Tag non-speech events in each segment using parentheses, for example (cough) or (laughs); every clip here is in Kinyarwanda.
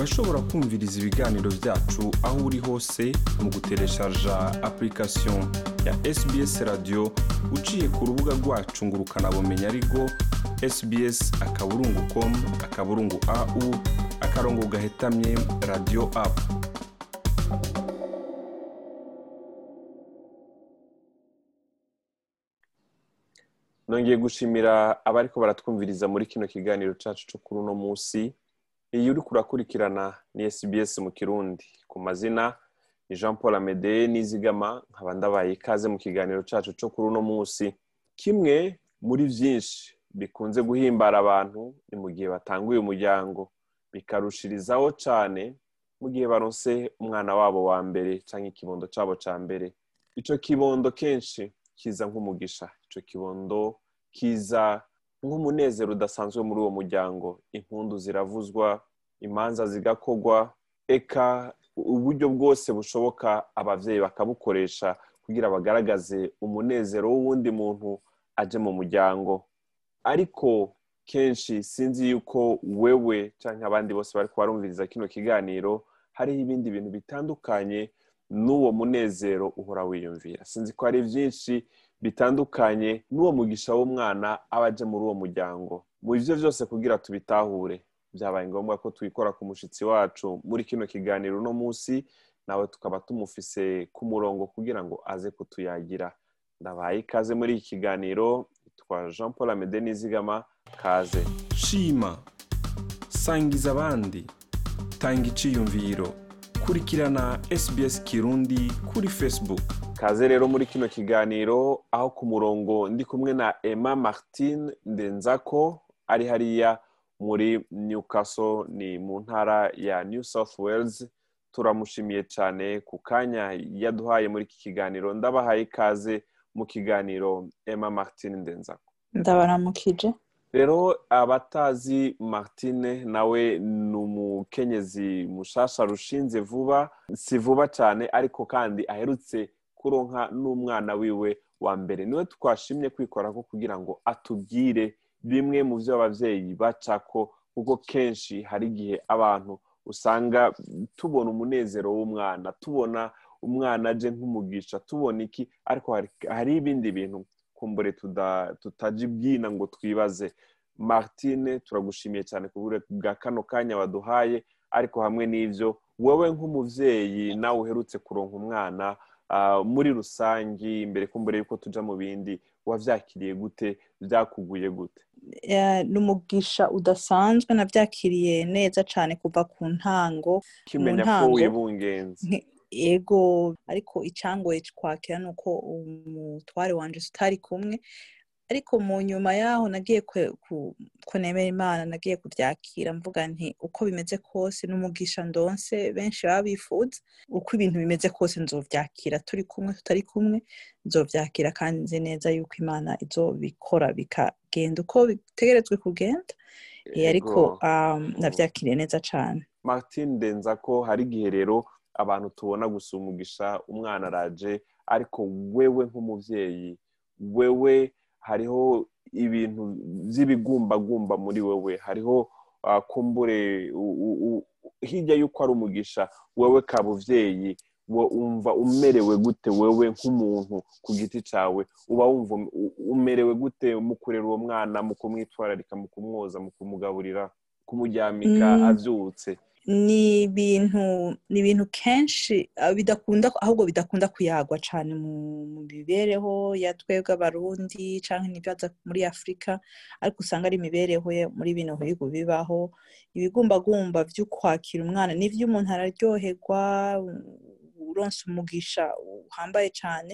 urashobora kumviriza ibiganiro byacu aho uri hose mu gutereshaja application ya sbs radio uciye ku rubuga rwacu ngo ukanabumenya ariko sbs akaburungu com akaburungu au akarongo gahetamye radio apu nongeye gushimira abariko baratwumviriza muri kino kiganiro cacu co kuri uno musi iyi uri kurakurikirana ni sbs mu kirundi. Ku mazina ni jean paul amede nizigama nkaba ndabaye ikaze mu kiganiro cacu co kuri uno musi kimwe muri vyinshi bikunze guhimbara abantu ni mu gihe batanguye umuryango. Bikarushirizaho cane mu gihe baronse umwana wabo wa mbere canke ikibondo cabo ca mbere. Ico kibondo kenshi kiza nk'umugisha. Ico kibondo kiza nk'umunezero udasanzwe muri uwo muryango. Impundu ziravuzwa imanza zigakorwa eka uburyo bwose bushoboka abavyeyi bakabukoresha kugira bagaragaze umunezero w'uwundi muntu aje mu muryango. Ariko kenshi sinzi yuko wewe canke abandi bose bariko barumviriza kino kiganiro hariho ibindi bintu bitandukanye n'uwo munezero uhora wiyumvira. Sinzi ko hari byinshi bitandukanye n'uwo mugisha w'umwana aba aje muri uwo muryango. Mu byo byose kugira tubitahure byabaye ngombwa ko twikora ku mushyitsi wacu muri kino kiganiro uno munsi nawe tukaba tumufise ku murongo kugira ngo aze kutuyagira. Ndabaye ikaze muri iki kiganiro twa jean paul amede nizigama kaze. Shima sangiza abandi tanga iciyumviro kurikirana sbs kirundi kuri facebook. Kaze rero muri kino kiganiro aho ku murongo ndi kumwe na emma martin ndenzako ari hariya muri newcastle ni mu ntara ya new south wales. Turamushimiye cyane ku kanya yaduhaye muri iki kiganiro. Ndabahaye ikaze mu kiganiro emma martin ndenzako ndabaramukije. Rero abatazi martine nawe ni umukenyezi mushasha rushinze vuba si vuba cyane ariko kandi aherutse kuronka n'umwana wiwe wa mbere. Niwe twashimye kwikorako kugira ngo atubwire bimwe mu byo ababyeyi bacako kuko kenshi hari igihe abantu usanga tubona umunezero w'umwana tubona umwana aje nk'umugisha tubona iki? Ariko hari ibindi bintu kumbure tutaji bwina ngo twibaze. Martine turagushimiye cyane ku bwa kano kanya waduhaye ariko hamwe n'ibyo wowe nk'umubyeyi nawe uherutse kuronka umwana muri rusange mbere kumbure yuko tuja mu bindi wabyakiriye gute? Byakuguye gute? Ni umugisha udasanzwe. Nabyakiriye neza cyane kuva ku ntango. Kimenya ko wibungenze ego. Ariko icyangoye kwakira ni uko umutware wanjye tutari kumwe. Ariko mu nyuma yaho nagiye kunemera imana nagiye kubyakira mvuga nti uko bimeze kose n'umugisha ndonse benshi baba bifuza uko ibintu bimeze kose nzobyakira turi kumwe tutari kumwe nzobyakira kandi nzi neza yuko imana izobikora bikagenda uko bitegerezwe kugenda. Ariko nabyakiriye neza cyane martin ndenza ko hari igihe rero abantu tubona gusa umugisha umwana araje ariko wewe nk'umubyeyi wewe hariho ibintu by'ibigumbagumba muri wowe hariho kumbure hirya y'uko ari umugisha wowe kabuvyeyi wumva umerewe gute wewe nk'umuntu ku giti cyawe uba wumva umerewe gute mu kurera uwo mwana mu kumwitwararika mu kumwoza mu kumugaburira kumuryamika abyutse? Ni ibintu ni ibintu kenshi bidakunda ahubwo bidakunda kuyagwa cyane mu mibereho ya twebwe abarundi cyangwa n'ibyaza muri afurika ariko usanga ari imibereho muri bino bihugu bibaho. Ibigumbagumba byo kwakira umwana n'ibyo umuntu araryoherwa uronse umugisha uhambaye cyane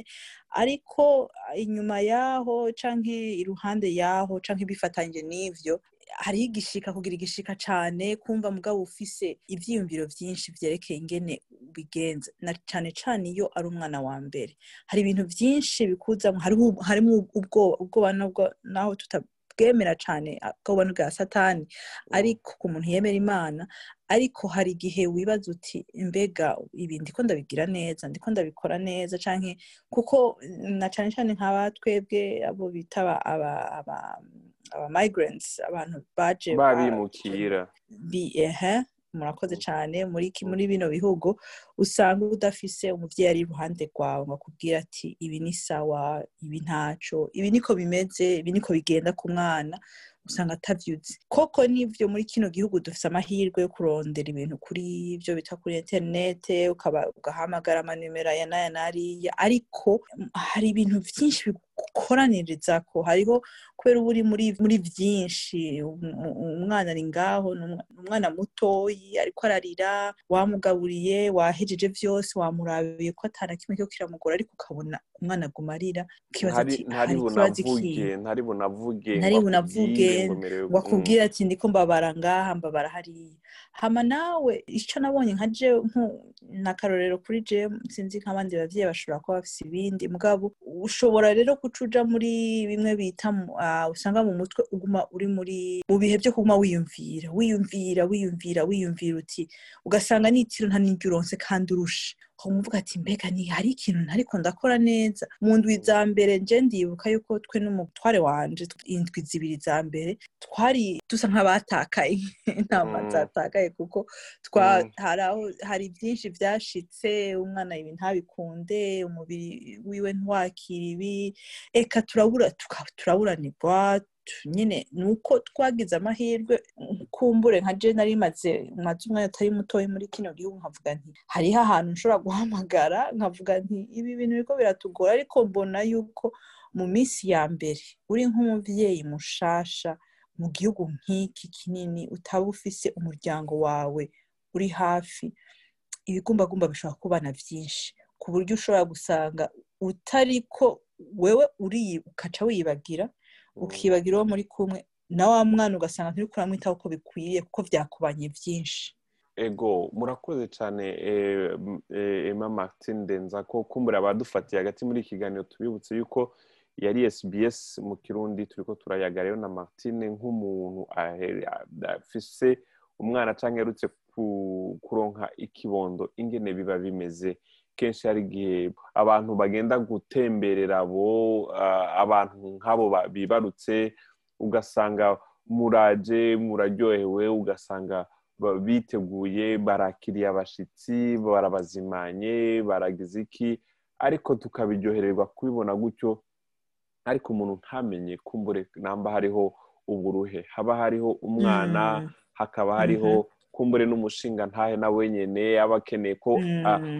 ariko inyuma yaho cyangwa iruhande yaho cyangwa ibifatanyije n'ibyo hariho igishika kugira igishika cyane kumva mugabo ufise ibyiyumviro byinshi byerekeye ingene bigenza na cyane cyane iyo ari umwana wa mbere. Hari ibintu byinshi bikuzamo harimo ubwoba ubwoba naho tutabwemera cyane ubwoba bwa satani. Ariko ku muntu yemera imana ariko hari igihe wibaza uti mbega ibi ndiko ndabigira neza ndiko ndabikora neza? Cyangwa kuko na cyane cyane nk'aba twebwe abo bita aba aba migrants abantu baje babimukira ehe murakoze cyane. Muri muri bino bihugu usanga udafise umubyeyi ari iruhande rwawe ngo akubwire ati ibi ni sawa ibi ntaco ibi niko bimeze ibi niko bigenda ku mwana. Usanga atavyuzi koko nivyo muri kino gihugu dufise amahirwe yo kurondera ibintu kuri ivyo bita kuri interinete ugahamagara amanimero aya n'aya n'ariya ariko hari ibintu vyinshi bigukoranirizako hariho kubera uba uri muri vyinshi umwana ari ngaho ni umwana mutoyi ariko ararira wamugaburiye wahejeje vyose wamurabiye ko atana kimwe cyo kiramugora ariko ukabona umwana aguma arira ukibaza ati hari ikibazo ikihe ntari bunavuge ngo akubwire ati ndiko mbabara ngaha mbabara hariya. Hama nawe ico nabonye nka je n'akarorero kuri je sinzi nk'abandi bavyeyi bashobora kuba bafise ibindi. Mugabo ushobora rero kuca uja muri bimwe bita usanga mu mutwe uguma uri muri mu bihe vyo kuguma wiyumvira wiyumvira wiyumvira wiyumvira uti ugasanga n'itiro nta n'iryo uronse kandi urusha umuvuga ati mbega ni hari ikintu ntariko ndakora neza? Mu ndwi za mbere nje ndibuka yuko twe n'umutware wanje indwi zibiri za mbere twari dusa nk'abatakaye (laughs) intama zatakaye kuko hari byinshi vyashitse umwana ibi ntabikunde umubiri wiwe ntiwakira ibi eka turabura turaburanirwa nyine ni uko twagize amahirwe kumbure nka je nari maze umwanya atari mutoya muri kino gihugu nkavuga nti hariho ahantu nshobora guhamagara nkavuga nti ibi bintu biriko biratugora ariko mbona yuko mu minsi ya mbere uri nk'umuvyeyi mushasha mu gihugu nk'iki kinini utaba ufise umuryango wawe uri hafi ibigumbagumba bishobora kubana vyinshi ku buryo ushobora gusanga utariko wewe uriye ukaca wibagira ukibagira uwo muri kumwe na wa mwana ugasanga nturi kuramwitaho uko bikwiye kuko vyakubanye vyinshi ego murakoze cyane emma martin ndenza ko kumbura abadufatiye hagati muri iki kiganiro tubibutse yuko yari sbs mu kirundi turiko turayaga rero na martin nk'umuntu afise umwana cyangwa yarutse kuronka ikibondo ingene biba bimeze. Kenshi hari igihe abantu bagenda gutemberera abo abantu nk'abo bibarutse ugasanga muraje muraryohewe ugasanga biteguye barakiriye abashitsi barabazimanye baragize iki? Ariko tukabiryohererwa kubibona gutyo ariko umuntu ntamenye kumbure namba hariho uburuhe. Haba hariho umwana hakaba hariho kumbure n'umushinga ntahe na wenyine aba akeneye ko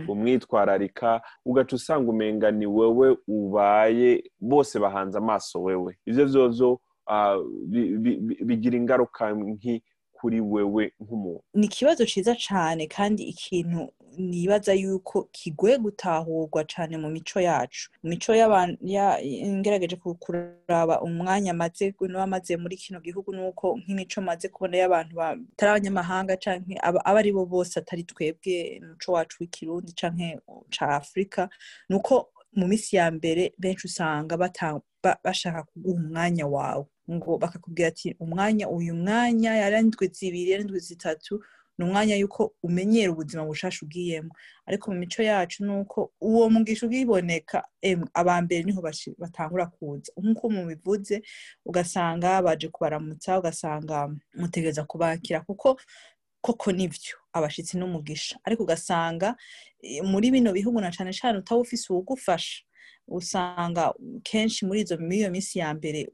umwitwararika ugaca usanga umenga ni wewe ubaye bose bahanze amaso wewe. Ibyo byozo bigira ingaruka nki kuri wewe nk'umuntu. Ni ikibazo cyiza cyane kandi ikintu nibaza yuko kigoye gutahurwa cyane mu mico yacu. Mico ngerageje kuraba umwanya amaze n'abamaze muri kino gihugu nuko nk'imico maze kubona y'abantu batari abanyamahanga cyangwa aba ari bo bose atari twebwe umuco wacu w'ikirundi cyangwa ca afurika ni uko mu minsi ya mbere benshi usanga bashaka kuguha umwanya wawe. Ngo bakakubwira ati umwanya uyu mwanya yari indwi zibiri yari indwi zitatu ni umwanya yuko umenyera ubuzima bushasha ugiyemo. Ariko mu mico yacu ni uko uwo mugisha ubwiboneka aba mbere ni ho batangura kuza. Nk'uko mubivuze ugasanga baje kubaramutsa ugasanga mutegereza kubakira kuko koko nivyo abashitsi n'umugisha. Ariko ugasanga muri bino bihugu na cane cane utaba ufise uwugufasha. Usanga kenshi muri izo iyo minsi ya mbere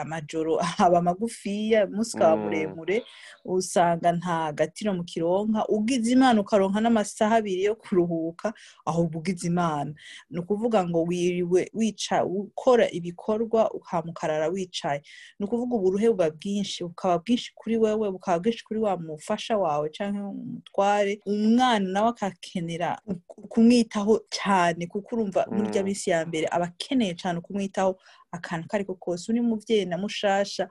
amajoro (laughs) aba magufiya umunsi ukaba muremure usanga nta gatiro mu kironka ugize imana ukaronka n'amasaha abiri yo kuruhuka ahubwo ugize imana. Ni ukuvuga ngo wiriwe wica ukora ibikorwa ukamukarara wicaye. Ni ukuvuga uburuhe buba bwinshi bukaba bwinshi kuri wewe bukaba bwinshi kuri wa mufasha wawe cyangwa umutware umwana nawe akakenera kumwitaho cyane kuko urumva muri irya minsi ya mbere aba akeneye cyane kumwitaho akantu ko ariko kose. Uri mubyeyi na mushasha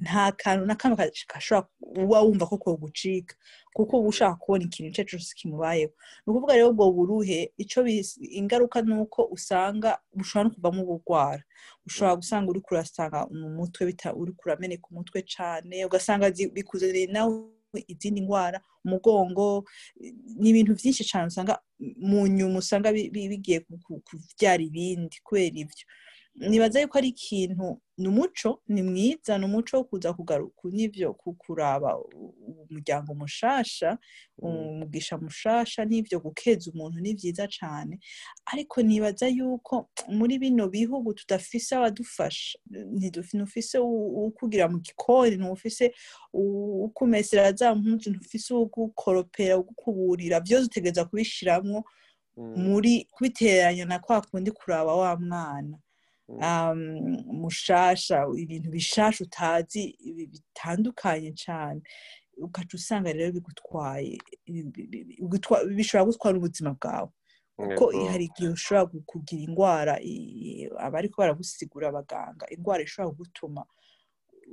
nta kantu na kamwe gashobora uba wumva ko kogucika kuko uba ushaka kubona ikintu icyo cyose kimubayeho. Ni ukuvuga rero ubwo buruhe icyo ingaruka ni uko usanga bushobora no kuvamo ubugwara. Ushobora gusanga uri kurasanga mu mutwe uri kurameneka umutwe cyane ugasanga bikuzaniye nawe izindi ndwara umugongo ni ibintu byinshi cyane usanga mu nyuma usanga bigiye kubyara ibindi kubera ibyo. Nibaza yuko ari ikintu ni umuco ni mwiza ni umuco wo kuza kugaruka n'ibyo kuraba umuryango mushasha umugisha mushasha n'ibyo gukeza umuntu ni byiza cyane ariko nibaza yuko muri bino bihugu tudafise abadufasha ntidufise ukugira mu gikoni ntufise ukumesera za mpunzi ntufise ugukoropera ugukuburira byose utegereza kubishiramwo muri kubiteranya na kwa kundi kuraba wa mwana. Mushasha ibintu bishasha utazi bitandukanye cyane ugaca usanga rero bigutwaye bishobora gutwara ubuzima bwawe. Kuko hari igihe ushobora kugira indwara abariko baragusigura abaganga indwara ishobora kugutuma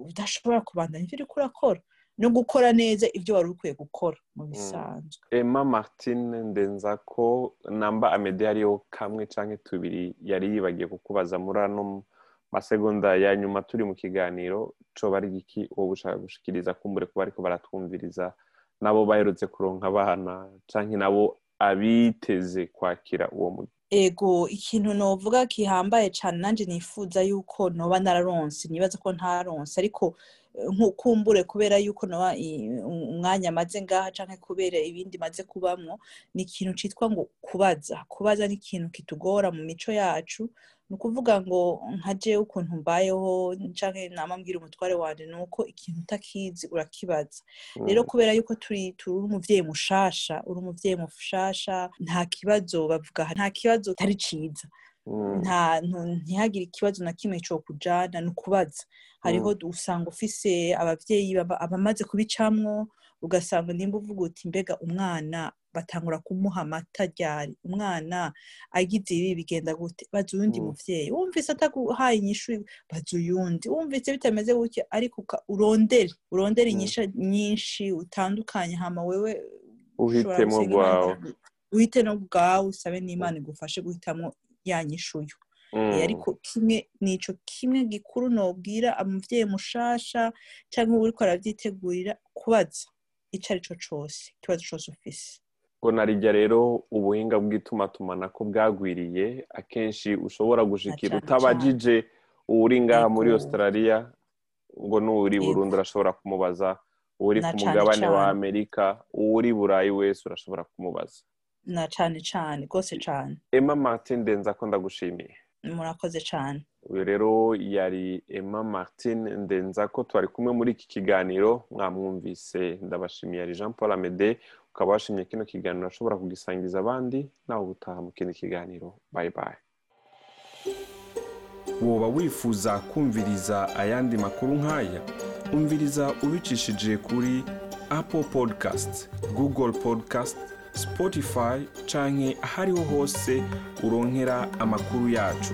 udashobora kubandanya ibyo uriko urakora. No gukora neza ibyo wari ukwiye gukora mu bisanzwe. Emma martine ndenza ko namba amede hariyo kamwe cyangwa tubiri yari yibagiye kukubaza muri ano masegonda ya nyuma turi mu kiganiro co bari giki uwo gushaka gushikiriza kumbure kuba ariko baratwumviriza nabo baherutse kuronka abana canke nabo abiteze kwakira uwo ego ikintu novuga kihambaye cyane nanjye nifuza yuko noba nararonse nibaza ko ntaronse ariko nkukumbure kubera yuko noba umwanya maze ngaha canke kubera ibindi maze kubamwo ni ikintu citwa ngo kubaza. Kubaza ni ikintu kitugora mu mico yacu ni ukuvuga ngo nka jewe ukuntu mbayeho canke nama mbwira umutware wanje ni uko ikintu utakizi urakibaza. Rero kubera yuko turi turi umuvyeyi mushasha uri umuvyeyi mushasha nta kibazo bavuga nta kibazo atari ciza. Nta ntihagire ikibazo na kimwe cyo kujana ni ukubaza. Hariho usanga ufise abavyeyi abamaze kubicamwo ugasanga nimba uvuga uti mbega umwana batangura kumuha amata ryari? Umwana agize ibi bigenda gute? Baza uyundi muvyeyi. Wumvise ataguhaye inyishu baza uyundi. Wumvise bitameze gutya ariko urondere. Urondere inyisha nyinshi utandukanye. Hama wewe uhitemo bwawe uhite no bwawe usabe n'imana igufashe guhitamo ya nyishuyo ariko kimwe nico kimwe gikuru nobwira umuvyeyi mushasha cyangwa uriko aravyitegurira kubaza ico arico cose ikibazo cose ufise. Ngo narijya rero ubuhinga bw'itumatumanako bwagwiriye akenshi ushobora gushikira utabajije uri ngaha muri australia ngo n'uri burundu urashobora kumubaza uri ku mugabane wa amerika uri burayi wese urashobora kumubaza. Na cane cane rwose cane. Emma martin ndenza ko ndagushimiye. Murakoze cane. Uyu rero yari emma martin ndenza ko twari kumwe muri iki kiganiro mwamwumvise. Ndabashimiye yari jean paul amede. Ukaba washimye kino kiganiro ashobora kugisangiza abandi nawe ubutaha mu kindi kiganiro. Bayi bayi woba wifuza kumviriza ayandi makuru nk'aya umviriza ubicishije kuri apple podcast google podcast spotify canke ahariho hose uronkera amakuru yacu.